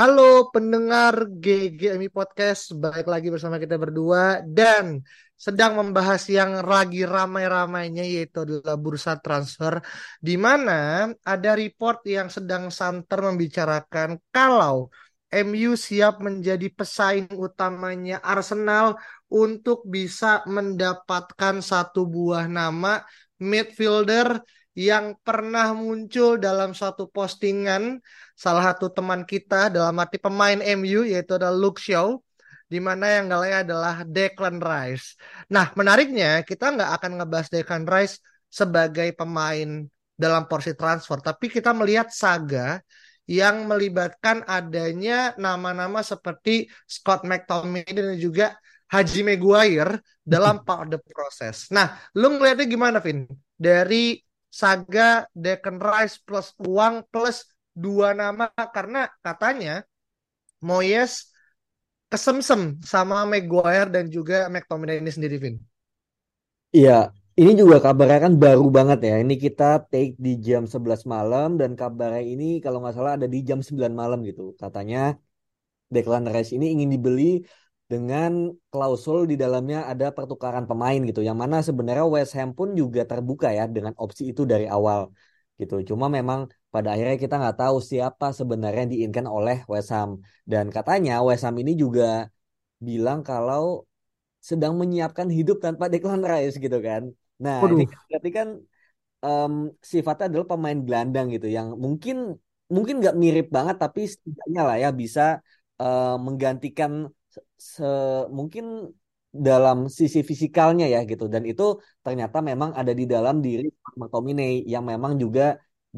Halo pendengar GGMI Podcast, balik lagi bersama kita berdua dan sedang membahas yang lagi ramai-ramainya yaitu adalah bursa transfer di mana ada report yang sedang santer membicarakan kalau MU siap menjadi pesaing utamanya Arsenal untuk bisa mendapatkan satu buah nama midfielder yang pernah muncul dalam suatu postingan salah satu teman kita dalam arti pemain MU yaitu adalah Luke Shaw di mana yang galanya adalah Declan Rice. Nah, menariknya kita nggak akan ngebahas Declan Rice sebagai pemain dalam porsi transfer, tapi kita melihat saga yang melibatkan adanya nama-nama seperti Scott McTominay dan juga Haji Maguire dalam part of the process. Nah, lu ngeliatnya gimana, Vin? Dari saga Declan Rice plus uang plus dua nama karena katanya Moyes kesemsem sama Maguire dan juga McTominay ini sendiri, Vin. Iya, ini juga kabarnya kan baru banget ya. Ini kita take di jam 11 malam dan kabarnya ini kalau nggak salah ada di jam 9 malam gitu. Katanya Declan Rice ini ingin dibeli dengan klausul di dalamnya ada pertukaran pemain gitu yang mana sebenarnya West Ham pun juga terbuka ya dengan opsi itu dari awal gitu. Cuma memang pada akhirnya kita nggak tahu siapa sebenarnya yang diinginkan oleh West Ham. Dan katanya West Ham ini juga bilang kalau sedang menyiapkan hidup tanpa Declan Rice gitu kan. Nah Waduh. ini kan berarti kan um, sifatnya adalah pemain gelandang gitu yang mungkin mungkin nggak mirip banget tapi setidaknya lah ya bisa uh, menggantikan se mungkin dalam sisi fisikalnya ya gitu dan itu ternyata memang ada di dalam diri McTominay yang memang juga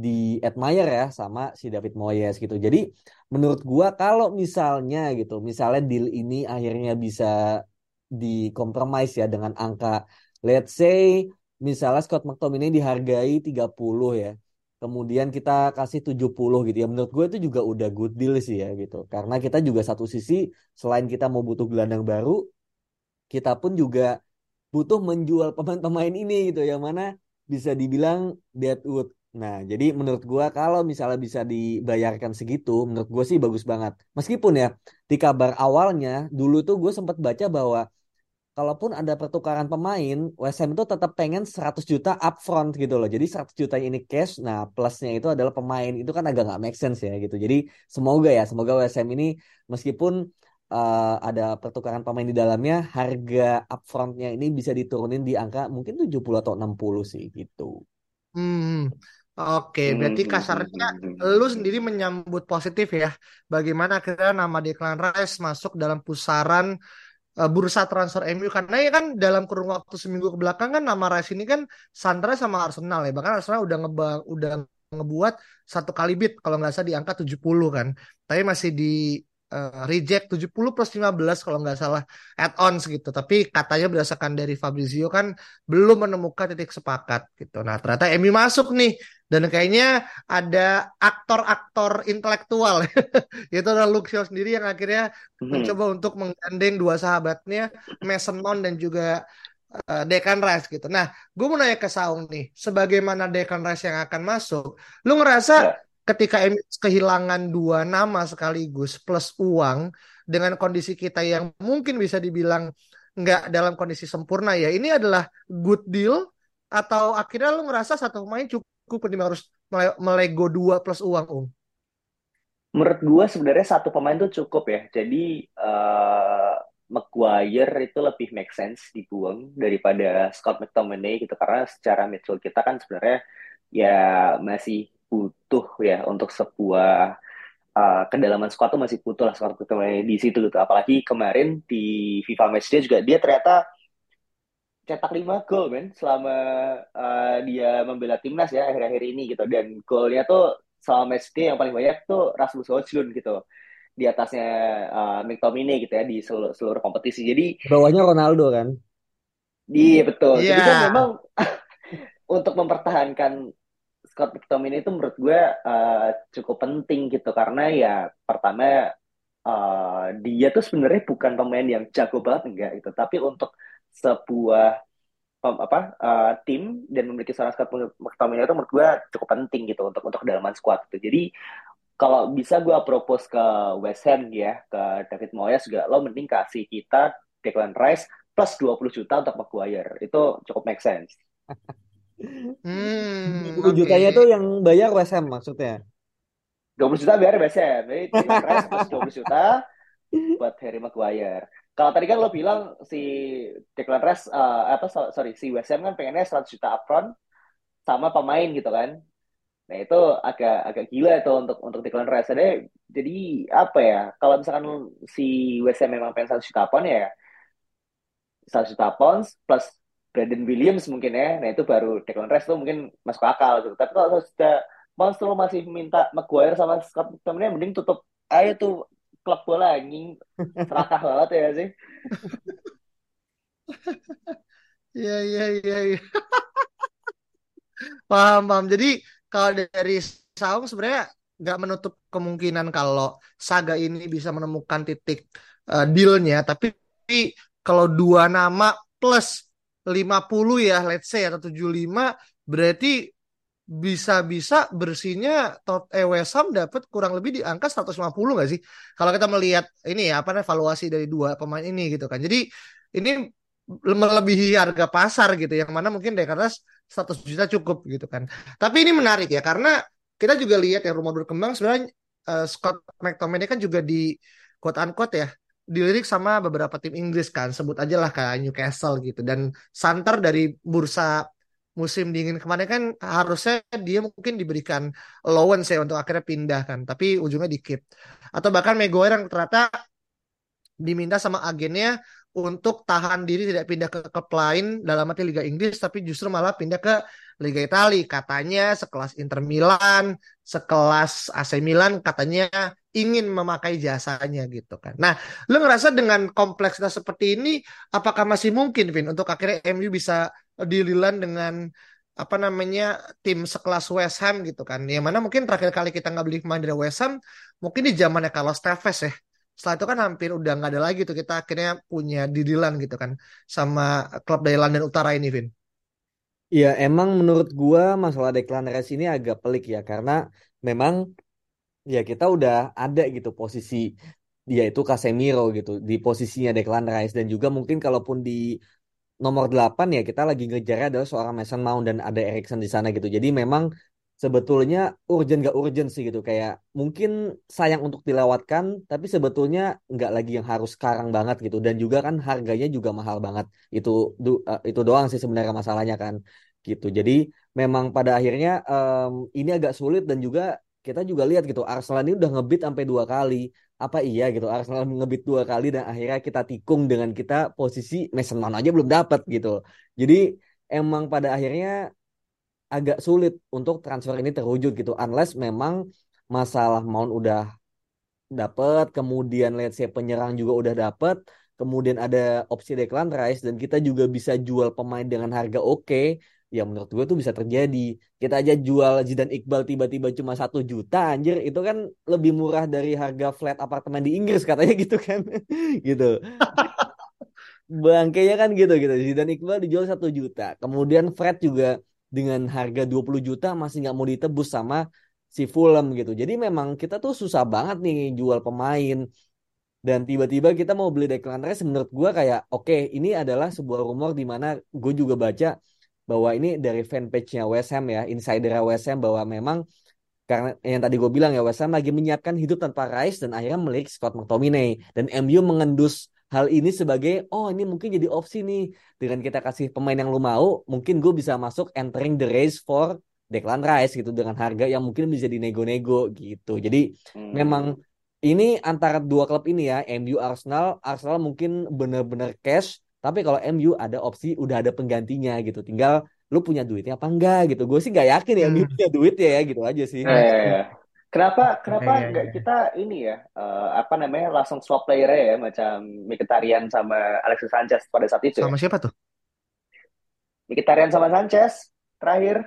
di admire ya sama si David Moyes gitu. Jadi menurut gua kalau misalnya gitu, misalnya deal ini akhirnya bisa dikompromis ya dengan angka let's say misalnya Scott McTominay dihargai 30 ya kemudian kita kasih 70 gitu ya. Menurut gue itu juga udah good deal sih ya gitu. Karena kita juga satu sisi selain kita mau butuh gelandang baru kita pun juga butuh menjual pemain-pemain ini gitu. Yang mana bisa dibilang Deadwood nah jadi menurut gue kalau misalnya bisa dibayarkan segitu menurut gue sih bagus banget. Meskipun ya di kabar awalnya dulu tuh gue sempat baca bahwa kalaupun ada pertukaran pemain, West Ham itu tetap pengen 100 juta upfront gitu loh. Jadi 100 juta ini cash, nah plusnya itu adalah pemain. Itu kan agak nggak make sense ya gitu. Jadi semoga ya, semoga West Ham ini meskipun uh, ada pertukaran pemain di dalamnya, harga upfrontnya ini bisa diturunin di angka mungkin 70 atau 60 sih gitu. Hmm. Oke, berarti kasarnya lu sendiri menyambut positif ya. Bagaimana akhirnya nama Declan Rice masuk dalam pusaran uh, bursa transfer MU karena ya kan dalam kurun waktu seminggu ke belakang kan nama Rice ini kan Sandra sama Arsenal ya. Bahkan Arsenal udah ngebang udah ngebuat satu kali bid kalau nggak salah di angka 70 kan. Tapi masih di uh, reject 70 plus 15 kalau nggak salah add-ons gitu. Tapi katanya berdasarkan dari Fabrizio kan belum menemukan titik sepakat gitu. Nah ternyata Emi masuk nih dan kayaknya ada aktor-aktor intelektual itu adalah Shaw sendiri yang akhirnya hmm. mencoba untuk menggandeng dua sahabatnya Mason Mount dan juga uh, Declan Rice gitu. Nah, gue mau nanya ke Saung nih, sebagaimana Declan Rice yang akan masuk, lu ngerasa yeah ketika kehilangan dua nama sekaligus plus uang dengan kondisi kita yang mungkin bisa dibilang nggak dalam kondisi sempurna ya ini adalah good deal atau akhirnya lu ngerasa satu pemain cukup ketimbang harus melego dua plus uang um menurut gua sebenarnya satu pemain tuh cukup ya. Jadi uh, Maguire itu lebih make sense dibuang daripada Scott McTominay gitu. Karena secara midfield kita kan sebenarnya ya masih butuh ya untuk sebuah uh, kedalaman squad tuh masih butuh lah squad di situ gitu. Apalagi kemarin di FIFA Match dia juga dia ternyata cetak 5 gol men selama uh, dia membela timnas ya akhir-akhir ini gitu dan golnya tuh selama match day yang paling banyak tuh Rasmus Højlund gitu di atasnya uh, McTominay gitu ya di seluruh, seluruh kompetisi jadi bawahnya Ronaldo kan iya betul yeah. jadi kan memang untuk mempertahankan Scott McTominay itu menurut gue uh, cukup penting gitu. Karena ya pertama uh, dia tuh sebenarnya bukan pemain yang jago banget enggak gitu. Tapi untuk sebuah apa uh, tim dan memiliki seorang Scott McTominay itu menurut gue cukup penting gitu untuk untuk kedalaman squad itu jadi kalau bisa gue propose ke West Ham ya ke David Moyes juga lo mending kasih kita Declan Rice plus 20 juta untuk Maguire. Itu cukup make sense Hmm, 20 jutanya oke. tuh yang bayar Ham maksudnya. 20 juta biar West Ham. Jadi Rice plus 20 juta buat Harry Maguire. Kalau tadi kan lo bilang si Declan Rice uh, apa sorry si Ham kan pengennya 100 juta upfront sama pemain gitu kan. Nah itu agak agak gila itu untuk untuk Declan Rice. Jadi, jadi apa ya? Kalau misalkan si Ham memang pengen 100 juta pound ya 100 juta pounds plus Brandon Williams mungkin ya. Nah itu baru Declan Rice tuh mungkin masuk akal gitu. Tapi kalau sudah Monster masih minta Maguire sama Scott McTominay mending tutup ayo tuh klub bola anjing serakah banget ya sih. Iya iya iya. Ya. paham paham. Jadi kalau dari Saung sebenarnya nggak menutup kemungkinan kalau Saga ini bisa menemukan titik uh, dealnya. Tapi kalau dua nama plus 50 ya let's say atau 75 berarti bisa-bisa bersihnya tot eh, West dapat kurang lebih di angka 150 nggak sih? Kalau kita melihat ini ya apa evaluasi dari dua pemain ini gitu kan. Jadi ini melebihi harga pasar gitu yang mana mungkin deh karena 100 juta cukup gitu kan. Tapi ini menarik ya karena kita juga lihat ya rumah berkembang sebenarnya uh, Scott McTominay kan juga di quote unquote ya dilirik sama beberapa tim Inggris kan sebut aja lah kayak Newcastle gitu. Dan santer dari bursa musim dingin kemarin kan harusnya dia mungkin diberikan allowance ya untuk akhirnya pindah kan tapi ujungnya dikit atau bahkan Maguire yang ternyata diminta sama agennya untuk tahan diri tidak pindah ke klub lain dalam arti Liga Inggris tapi justru malah pindah ke Liga Italia. Katanya sekelas Inter Milan sekelas AC Milan katanya ingin memakai jasanya gitu kan. Nah, lu ngerasa dengan kompleksitas seperti ini, apakah masih mungkin, Vin, untuk akhirnya MU bisa dililan dengan apa namanya tim sekelas West Ham gitu kan? Yang mana mungkin terakhir kali kita nggak beli pemain dari West Ham, mungkin di zamannya Carlos Tevez ya. Setelah itu kan hampir udah nggak ada lagi tuh kita akhirnya punya didilan gitu kan sama klub dari London Utara ini, Vin. Iya, emang menurut gua masalah Declan Rice ini agak pelik ya karena memang ya kita udah ada gitu posisi dia itu Casemiro gitu di posisinya Declan Rice. Dan juga mungkin kalaupun di nomor 8 ya kita lagi ngejar adalah seorang Mason Mount dan ada Erikson di sana gitu. Jadi memang sebetulnya urgent gak urgent sih gitu. Kayak mungkin sayang untuk dilewatkan tapi sebetulnya nggak lagi yang harus sekarang banget gitu. Dan juga kan harganya juga mahal banget. Itu uh, itu doang sih sebenarnya masalahnya kan gitu. Jadi memang pada akhirnya um, ini agak sulit dan juga kita juga lihat gitu Arsenal ini udah ngebit sampai dua kali. Apa iya gitu Arsenal ngebit dua kali dan akhirnya kita tikung dengan kita posisi Mason Mount aja belum dapat gitu. Jadi emang pada akhirnya agak sulit untuk transfer ini terwujud gitu unless memang masalah Mount udah dapat kemudian let's say penyerang juga udah dapat kemudian ada opsi Declan Rice dan kita juga bisa jual pemain dengan harga oke okay, ya menurut gue tuh bisa terjadi. Kita aja jual Zidan Iqbal tiba-tiba cuma satu juta anjir itu kan lebih murah dari harga flat apartemen di Inggris katanya gitu kan gitu. Bangkainya kan gitu gitu. Zidan Iqbal dijual satu juta kemudian Fred juga dengan harga 20 juta masih nggak mau ditebus sama si Fulham gitu. Jadi memang kita tuh susah banget nih jual pemain. Dan tiba-tiba kita mau beli Declan Rice menurut gue kayak oke okay, ini adalah sebuah rumor di mana gue juga baca bahwa ini dari fanpage-nya West Ham ya, insider West Ham bahwa memang karena yang tadi gue bilang ya West Ham lagi menyiapkan hidup tanpa Rice dan akhirnya melirik Scott McTominay. Dan MU mengendus hal ini sebagai oh ini mungkin jadi opsi nih. Dengan kita kasih pemain yang lu mau mungkin gue bisa masuk entering the race for Declan Rice gitu dengan harga yang mungkin bisa dinego-nego gitu. Jadi hmm. memang ini antara dua klub ini ya MU Arsenal. Arsenal mungkin benar-benar cash Tapi kalau MU ada opsi udah ada penggantinya gitu. Tinggal lu punya duitnya apa enggak gitu. Gue sih nggak yakin ya MU Hmm. punya duit ya gitu aja sih. Ya, ya, ya. Kenapa kenapa Iya, iya, nggak iya. kita ini ya eh, apa namanya langsung swap player ya macam Mkhitaryan sama Alexis Sanchez pada saat itu ya. Sama siapa tuh? Mkhitaryan sama Sanchez terakhir.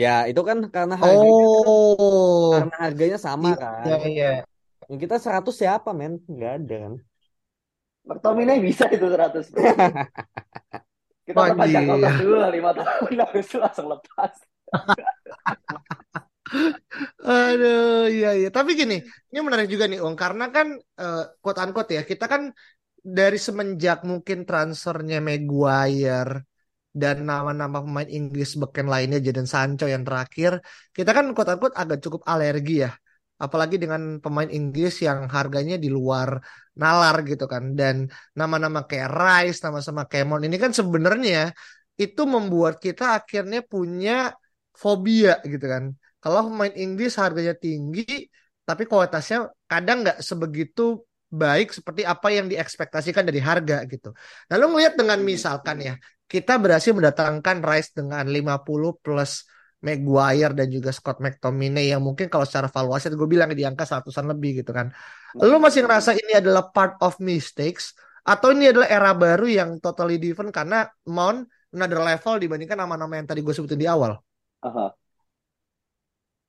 Ya itu kan karena harganya Oh, karena harganya sama iya, kan. iya, iya. Yang kita 100 siapa men? Nggak ada kan. McTominay bisa itu 100 bro. Kita perpanjang Wajib. kontrak dulu lah 5 tahun habis itu langsung lepas. Aduh, iya iya. Tapi gini, ini menarik juga nih, Ong, karena kan eh, quote unquote ya, kita kan dari semenjak mungkin transfernya Maguire dan nama-nama pemain Inggris beken lainnya Jadon Sancho yang terakhir, kita kan quote unquote agak cukup alergi ya. Apalagi dengan pemain Inggris yang harganya di luar nalar gitu kan. Dan nama-nama kayak Rice, nama-nama kayak Mount ini kan sebenarnya itu membuat kita akhirnya punya fobia gitu kan. Kalau pemain Inggris harganya tinggi, tapi kualitasnya kadang nggak sebegitu baik seperti apa yang diekspektasikan dari harga gitu. Lalu ngelihat dengan misalkan ya, kita berhasil mendatangkan Rice dengan 50 plus Maguire dan juga Scott McTominay yang mungkin kalau secara valuasi gue bilang di angka seratusan lebih gitu kan. Lu masih ngerasa ini adalah part of mistakes atau ini adalah era baru yang totally different karena Mount another level dibandingkan nama-nama yang tadi gue sebutin di awal. Aha.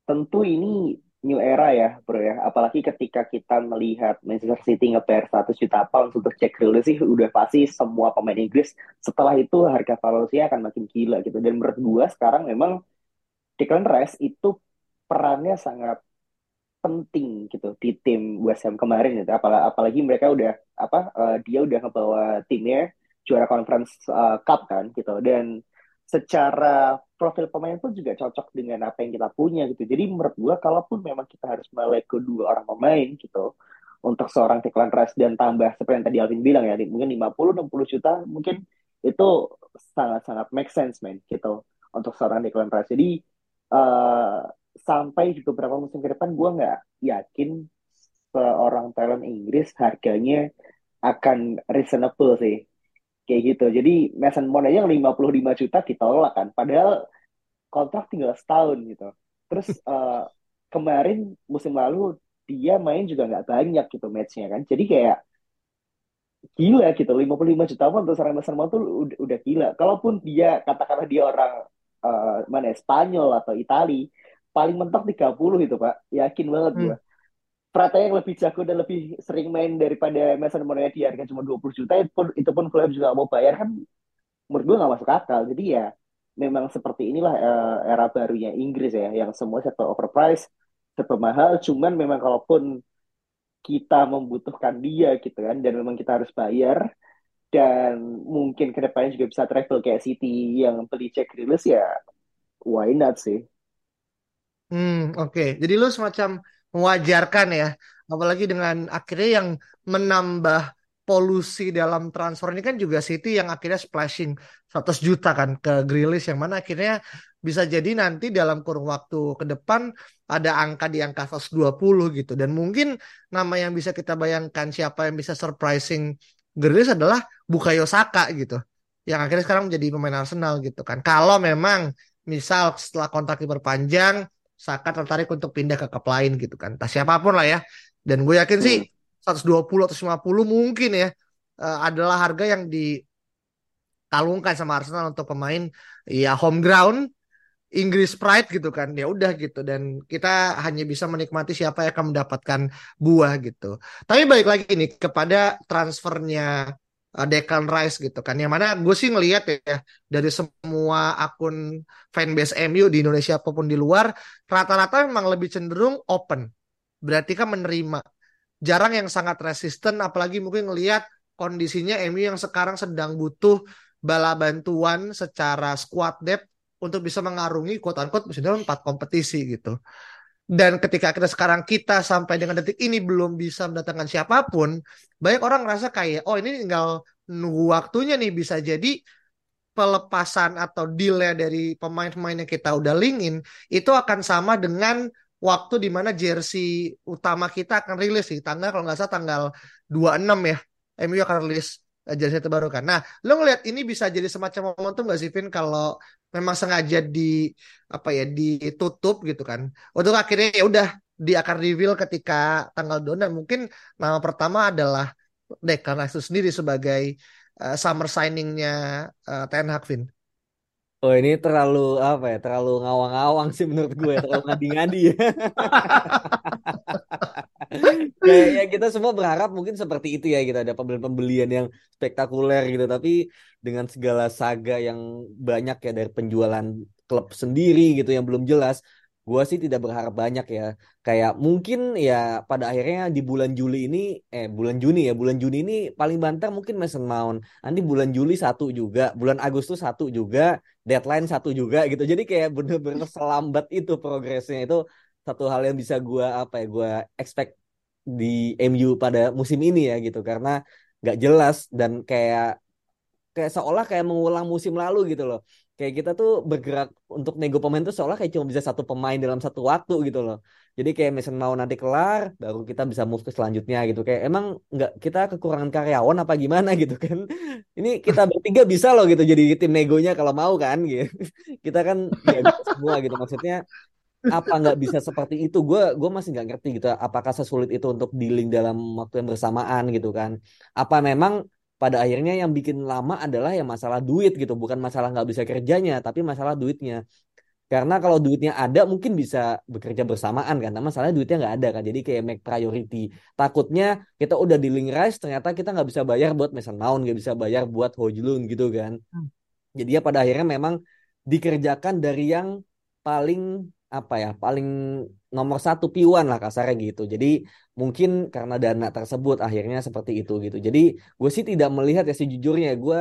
Tentu ini new era ya, bro ya. Apalagi ketika kita melihat Manchester City nge-pair 100 juta pounds untuk Jack Grealish sih udah pasti semua pemain Inggris setelah itu harga valuasinya akan makin gila gitu. Dan menurut gua sekarang memang Declan Rice itu perannya sangat penting gitu di tim West Ham kemarin gitu. Apalagi, apalagi mereka udah apa eh, dia udah ngebawa timnya juara conference eh, cup kan gitu dan secara profil pemain pun juga cocok dengan apa yang kita punya gitu. Jadi menurut gua kalaupun memang kita harus melek kedua orang pemain gitu untuk seorang Declan Rice dan tambah seperti yang tadi Alvin bilang ya mungkin 50 60 juta mungkin itu sangat-sangat make sense man gitu untuk seorang Declan Rice. Jadi eh, sampai di beberapa musim ke depan gue nggak yakin seorang talent Inggris harganya akan reasonable sih. Kayak gitu. Jadi Mason Mount aja yang 55 juta ditolak kan. Padahal kontrak tinggal setahun gitu. Terus eh, kemarin musim lalu dia main juga nggak banyak gitu matchnya kan. Jadi kayak gila gitu. 55 juta pun untuk seorang Mason Mount tuh udah, udah gila. Kalaupun dia katakanlah dia orang eh, mana ya, Spanyol atau Itali paling mentok 30 itu Pak. Yakin banget Hmm. gua. Prata yang lebih jago dan lebih sering main daripada Mason Mount di harga cuma 20 juta itu pun itu pun klub juga mau bayar kan menurut gua nggak masuk akal. Jadi ya memang seperti inilah eh, era barunya Inggris ya yang semua serba overpriced, serba mahal. Cuman memang kalaupun kita membutuhkan dia gitu kan dan memang kita harus bayar dan mungkin ke depannya juga bisa travel kayak City yang beli Jack Grealish ya why not sih? Hmm, oke. Jadi lu semacam mewajarkan ya, apalagi dengan akhirnya yang menambah polusi dalam transfer ini kan juga City yang akhirnya splashing 100 juta kan ke Grealish yang mana akhirnya bisa jadi nanti dalam kurun waktu ke depan ada angka di angka 120 gitu dan mungkin nama yang bisa kita bayangkan siapa yang bisa surprising Grealish adalah Bukayo Saka gitu yang akhirnya sekarang menjadi pemain Arsenal gitu kan kalau memang misal setelah kontrak diperpanjang Saka tertarik untuk pindah ke klub lain gitu kan. Entah siapa pun lah ya. Dan gue yakin sih 120 atau 50 mungkin ya eh, adalah harga yang dikalungkan sama Arsenal untuk pemain ya home ground Inggris Pride gitu kan. Ya udah gitu dan kita hanya bisa menikmati siapa yang akan mendapatkan buah gitu. Tapi balik lagi nih kepada transfernya eh, Declan Rice gitu kan. Yang mana gue sih ngelihat ya dari semua akun fanbase MU di Indonesia apa pun di luar rata-rata memang lebih cenderung open. Berarti kan menerima. Jarang yang sangat resisten apalagi mungkin ngelihat kondisinya MU yang sekarang sedang butuh bala bantuan secara squad depth untuk bisa mengarungi quote unquote misalnya empat kompetisi gitu. Dan ketika kita sekarang kita sampai dengan detik ini belum bisa mendatangkan siapa pun, banyak orang ngerasa kayak oh ini tinggal nunggu waktunya nih bisa jadi pelepasan atau delay dari pemain-pemain yang kita udah linkin itu akan sama dengan waktu di mana jersey utama kita akan rilis di tanggal kalau nggak salah tanggal 26 ya. MU akan rilis eh, jersey terbarukan. Nah, lo ngelihat ini bisa jadi semacam momentum gak sih, Vin, kalau memang sengaja di apa ya ditutup gitu kan? Untuk akhirnya ya udah di akan reveal ketika tanggal 2 dan mungkin nama pertama adalah Declan Rice itu sendiri sebagai uh, summer signingnya uh, Ten Hag, Vin. Oh ini terlalu apa ya? Terlalu ngawang-ngawang sih menurut gue, terlalu ngadi-ngadi. Kayak ya kita semua berharap mungkin seperti itu ya kita ada pembelian-pembelian yang spektakuler gitu, tapi dengan segala saga yang banyak ya dari penjualan klub sendiri gitu yang belum jelas, Gua sih tidak berharap banyak ya. Kayak mungkin ya pada akhirnya di bulan Juli ini, eh bulan Juni ya, bulan Juni ini paling banter mungkin Mason Mount. Nanti bulan Juli satu juga, bulan Agustus satu juga, deadline satu juga gitu. Jadi kayak bener-bener selambat itu progresnya itu satu hal yang bisa gua apa ya, gua expect di MU pada musim ini ya gitu. Karena nggak jelas dan kayak kayak seolah kayak mengulang musim lalu gitu loh kayak kita tuh bergerak untuk nego pemain tuh seolah kayak cuma bisa satu pemain dalam satu waktu gitu loh. Jadi kayak Mason mau nanti kelar, baru kita bisa move ke selanjutnya gitu. Kayak emang nggak kita kekurangan karyawan apa gimana gitu kan? Ini kita bertiga bisa loh gitu jadi tim negonya kalau mau kan gitu. Kita kan ya semua gitu maksudnya apa nggak bisa seperti itu? Gue gue masih nggak ngerti gitu apakah sesulit itu untuk dealing dalam waktu yang bersamaan gitu kan? Apa memang pada akhirnya yang bikin lama adalah yang masalah duit gitu bukan masalah nggak bisa kerjanya tapi masalah duitnya. Karena kalau duitnya ada mungkin bisa bekerja bersamaan kan tapi masalahnya duitnya nggak ada kan jadi kayak make priority. Takutnya kita udah di link rise ternyata kita nggak bisa bayar buat Mason Mount nggak bisa bayar buat Hojlund gitu kan. Hmm. jadi ya pada akhirnya memang dikerjakan dari yang paling apa ya paling nomor satu piwan lah kasarnya gitu. Jadi mungkin karena dana tersebut akhirnya seperti itu gitu. Jadi gue sih tidak melihat ya sejujurnya gue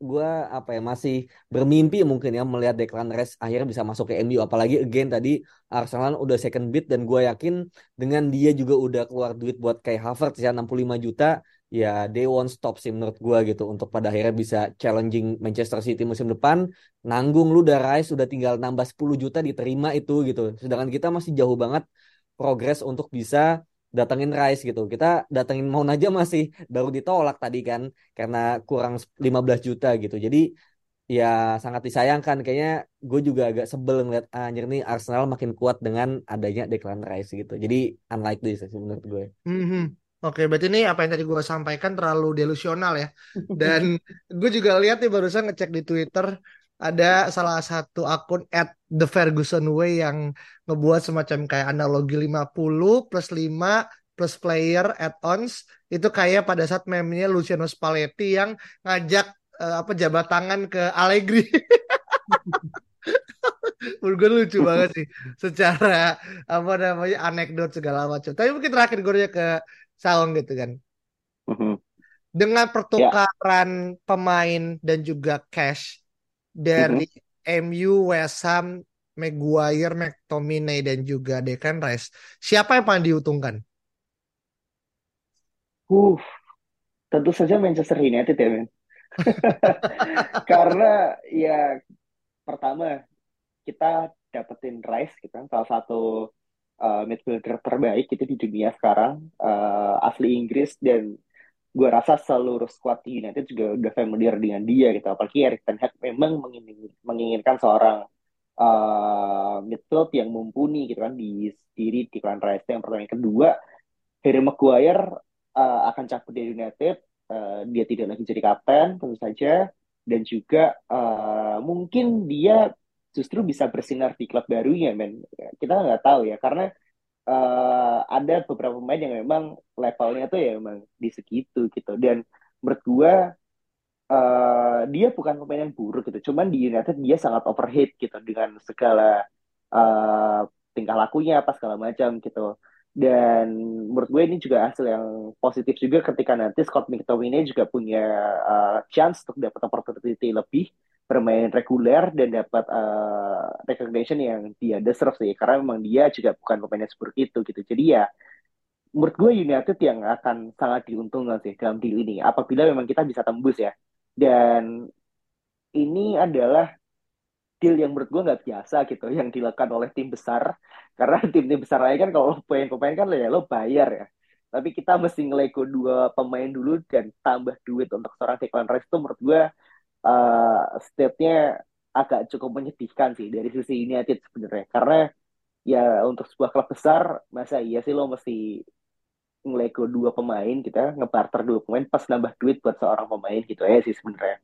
gue apa ya masih bermimpi mungkin ya melihat Declan Rice akhirnya bisa masuk ke MU apalagi again tadi Arsenal udah second bid dan gue yakin dengan dia juga udah keluar duit buat kayak Havertz ya 65 juta ya they won't stop sih menurut gue gitu untuk pada akhirnya bisa challenging Manchester City musim depan nanggung lu udah Rice udah tinggal nambah 10 juta diterima itu gitu sedangkan kita masih jauh banget progres untuk bisa datengin Rice gitu. Kita datengin Mount aja masih baru ditolak tadi kan karena kurang 15 juta gitu. Jadi ya sangat disayangkan kayaknya gue juga agak sebel ngeliat ah, anjir nih Arsenal makin kuat dengan adanya Declan Rice gitu. Jadi unlikely sih menurut gue. Mm -hmm. Oke, berarti ini apa yang tadi gue sampaikan terlalu delusional ya. Dan gue juga lihat nih barusan ngecek di Twitter ada salah satu akun at The Ferguson Way yang ngebuat semacam kayak analogi 50 plus 5 plus player add-ons itu kayak pada saat meme-nya Luciano Spalletti yang ngajak uh, apa jabat tangan ke Allegri. Menurut gue lucu banget sih secara apa namanya anekdot segala macam. Tapi mungkin terakhir gue ke Saung gitu kan. Mm-hmm. Dengan pertukaran yeah. pemain dan juga cash dari mm-hmm. MU, West Ham, Maguire, McTominay dan juga Declan Rice, siapa yang paling diuntungkan? Uh, tentu saja Manchester United ya, men. Karena ya pertama kita dapetin Rice gitu kan salah satu uh, midfielder terbaik itu di dunia sekarang uh, asli Inggris. Dan gue rasa seluruh squad United juga udah familiar dengan dia gitu. Apalagi Erik Ten Hag memang menginginkan seorang uh, midfield yang mumpuni gitu kan di diri di Clan Rice. Yang pertama. Yang kedua Harry Maguire uh, akan cabut dari United. Uh, dia tidak lagi jadi kapten tentu saja. Dan juga uh, mungkin dia justru bisa bersinar di klub barunya men. Kita nggak tahu ya karena uh, ada beberapa pemain yang memang levelnya tuh ya memang di segitu gitu. Dan menurut gue uh, dia bukan pemain yang buruk gitu. Cuman di United dia sangat overheat gitu dengan segala uh, tingkah lakunya apa segala macam gitu. Dan menurut gue ini juga hasil yang positif juga ketika nanti Scott McTominay juga punya uh, chance untuk dapat opportunity lebih bermain reguler dan dapat uh, recognition yang dia deserve sih. Karena memang dia juga bukan pemain yang seperti itu gitu. Jadi ya menurut gue United yang akan sangat diuntungkan sih dalam deal ini. Apabila memang kita bisa tembus ya. Dan ini adalah deal yang menurut gue nggak biasa gitu yang dilakukan oleh tim besar. Karena tim-tim besar lain kan kalau pemain-pemain kan ya lo bayar ya. Tapi kita mesti ngelego dua pemain dulu dan tambah duit untuk seorang Declan Rice itu menurut gue uh, state-nya agak cukup menyedihkan sih dari sisi United sebenarnya karena ya untuk sebuah klub besar masa iya sih lo mesti ngelego dua pemain kita ngebarter dua pemain pas nambah duit buat seorang pemain gitu ya sih sebenarnya.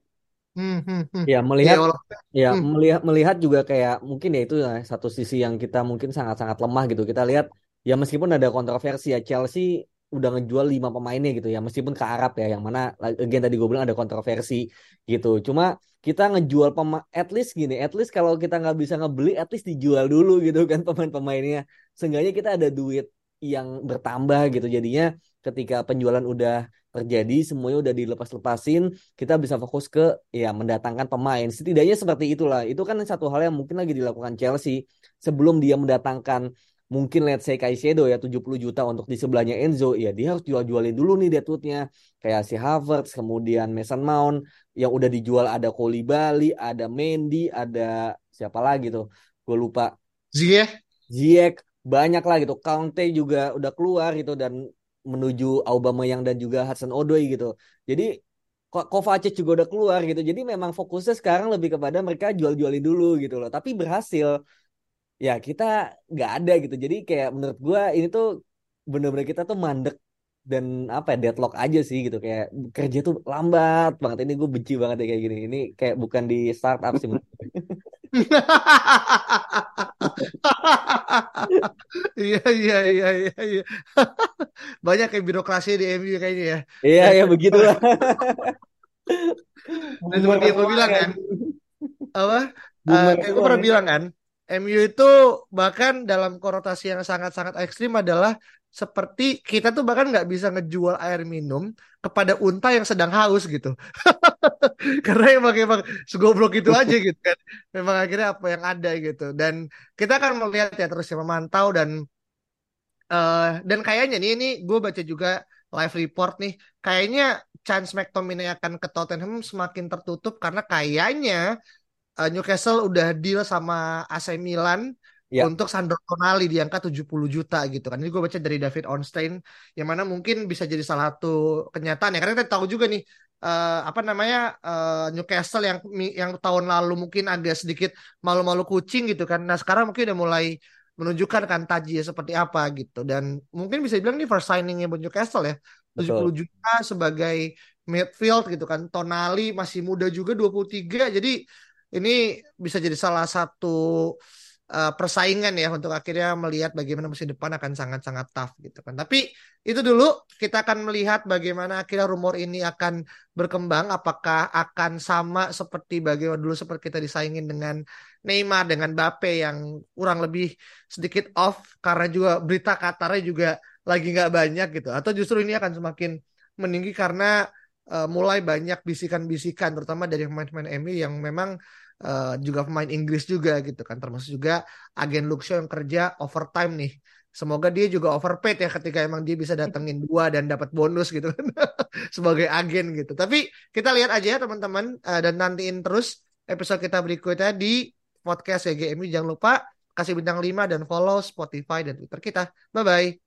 Hmm, hmm, hmm. Ya melihat Ya, ya hmm. melihat melihat juga kayak mungkin ya itu ya, satu sisi yang kita mungkin sangat-sangat lemah gitu. Kita lihat ya meskipun ada kontroversi ya Chelsea udah ngejual lima pemainnya gitu ya meskipun ke Arab ya yang mana again tadi gue bilang ada kontroversi gitu. Cuma kita ngejual pemain at least gini, at least kalau kita nggak bisa ngebeli at least dijual dulu gitu kan pemain-pemainnya. Seenggaknya kita ada duit yang bertambah gitu. Jadinya ketika penjualan udah terjadi semuanya udah dilepas-lepasin kita bisa fokus ke ya mendatangkan pemain setidaknya seperti itulah itu kan satu hal yang mungkin lagi dilakukan Chelsea sebelum dia mendatangkan mungkin let's say Caicedo ya 70 juta untuk di sebelahnya Enzo ya dia harus jual-jualin dulu nih deadwoodnya kayak si Havertz kemudian Mason Mount yang udah dijual ada Koulibaly ada Mendy ada siapa lagi tuh gue lupa Ziyech Ziyech banyak lah gitu Conte juga udah keluar gitu dan menuju Aubameyang dan juga Hudson Odoi gitu. Jadi Kovacic juga udah keluar gitu. Jadi memang fokusnya sekarang lebih kepada mereka jual-jualin dulu gitu loh. Tapi berhasil. Ya kita nggak ada gitu. Jadi kayak menurut gue ini tuh bener-bener kita tuh mandek dan apa ya deadlock aja sih gitu kayak kerja tuh lambat banget ini gue benci banget ya kayak gini ini kayak bukan di startup sih Iya iya iya iya iya. Banyak kayak birokrasi di MU kayaknya ya. Iya ya begitulah. Dan seperti yang gue bilang kan, apa? Uh, kayak gue pernah bilang kan, MU itu bahkan dalam konotasi yang sangat-sangat ekstrim adalah seperti kita tuh bahkan nggak bisa ngejual air minum kepada unta yang sedang haus gitu. Karena emang emang segoblok itu aja gitu kan. Memang akhirnya apa yang ada gitu. Dan kita akan melihat ya terus ya memantau dan uh, dan kayaknya nih ini gue baca juga live report nih. Kayaknya chance McTominay akan ke Tottenham semakin tertutup karena kayaknya uh, Newcastle udah deal sama AC Milan ya. untuk Sandro Tonali di angka 70 juta gitu kan. Ini gue baca dari David Onstein yang mana mungkin bisa jadi salah satu kenyataan ya karena kita tahu juga nih uh, apa namanya uh, Newcastle yang yang tahun lalu mungkin agak sedikit malu-malu kucing gitu kan. Nah, sekarang mungkin udah mulai menunjukkan kan taji seperti apa gitu dan mungkin bisa dibilang ini first signingnya buat Newcastle ya. 70 Betul. juta sebagai midfield gitu kan. Tonali masih muda juga 23. Jadi ini bisa jadi salah satu uh, persaingan ya untuk akhirnya melihat bagaimana musim depan akan sangat-sangat tough gitu kan. Tapi itu dulu kita akan melihat bagaimana akhirnya rumor ini akan berkembang apakah akan sama seperti bagaimana dulu seperti kita disaingin dengan Neymar dengan Bape yang kurang lebih sedikit off karena juga berita Qatarnya juga lagi nggak banyak gitu atau justru ini akan semakin meninggi karena uh, mulai banyak bisikan-bisikan terutama dari pemain-pemain MU yang memang uh, juga pemain Inggris juga gitu kan. Termasuk juga agen Luxio yang kerja overtime nih. Semoga dia juga overpaid ya ketika emang dia bisa datengin dua dan dapat bonus gitu kan. Sebagai agen gitu. Tapi kita lihat aja ya teman-teman. Uh, dan nantiin terus episode kita berikutnya di podcast YGMU jangan lupa kasih bintang 5 dan follow Spotify dan Twitter kita. Bye bye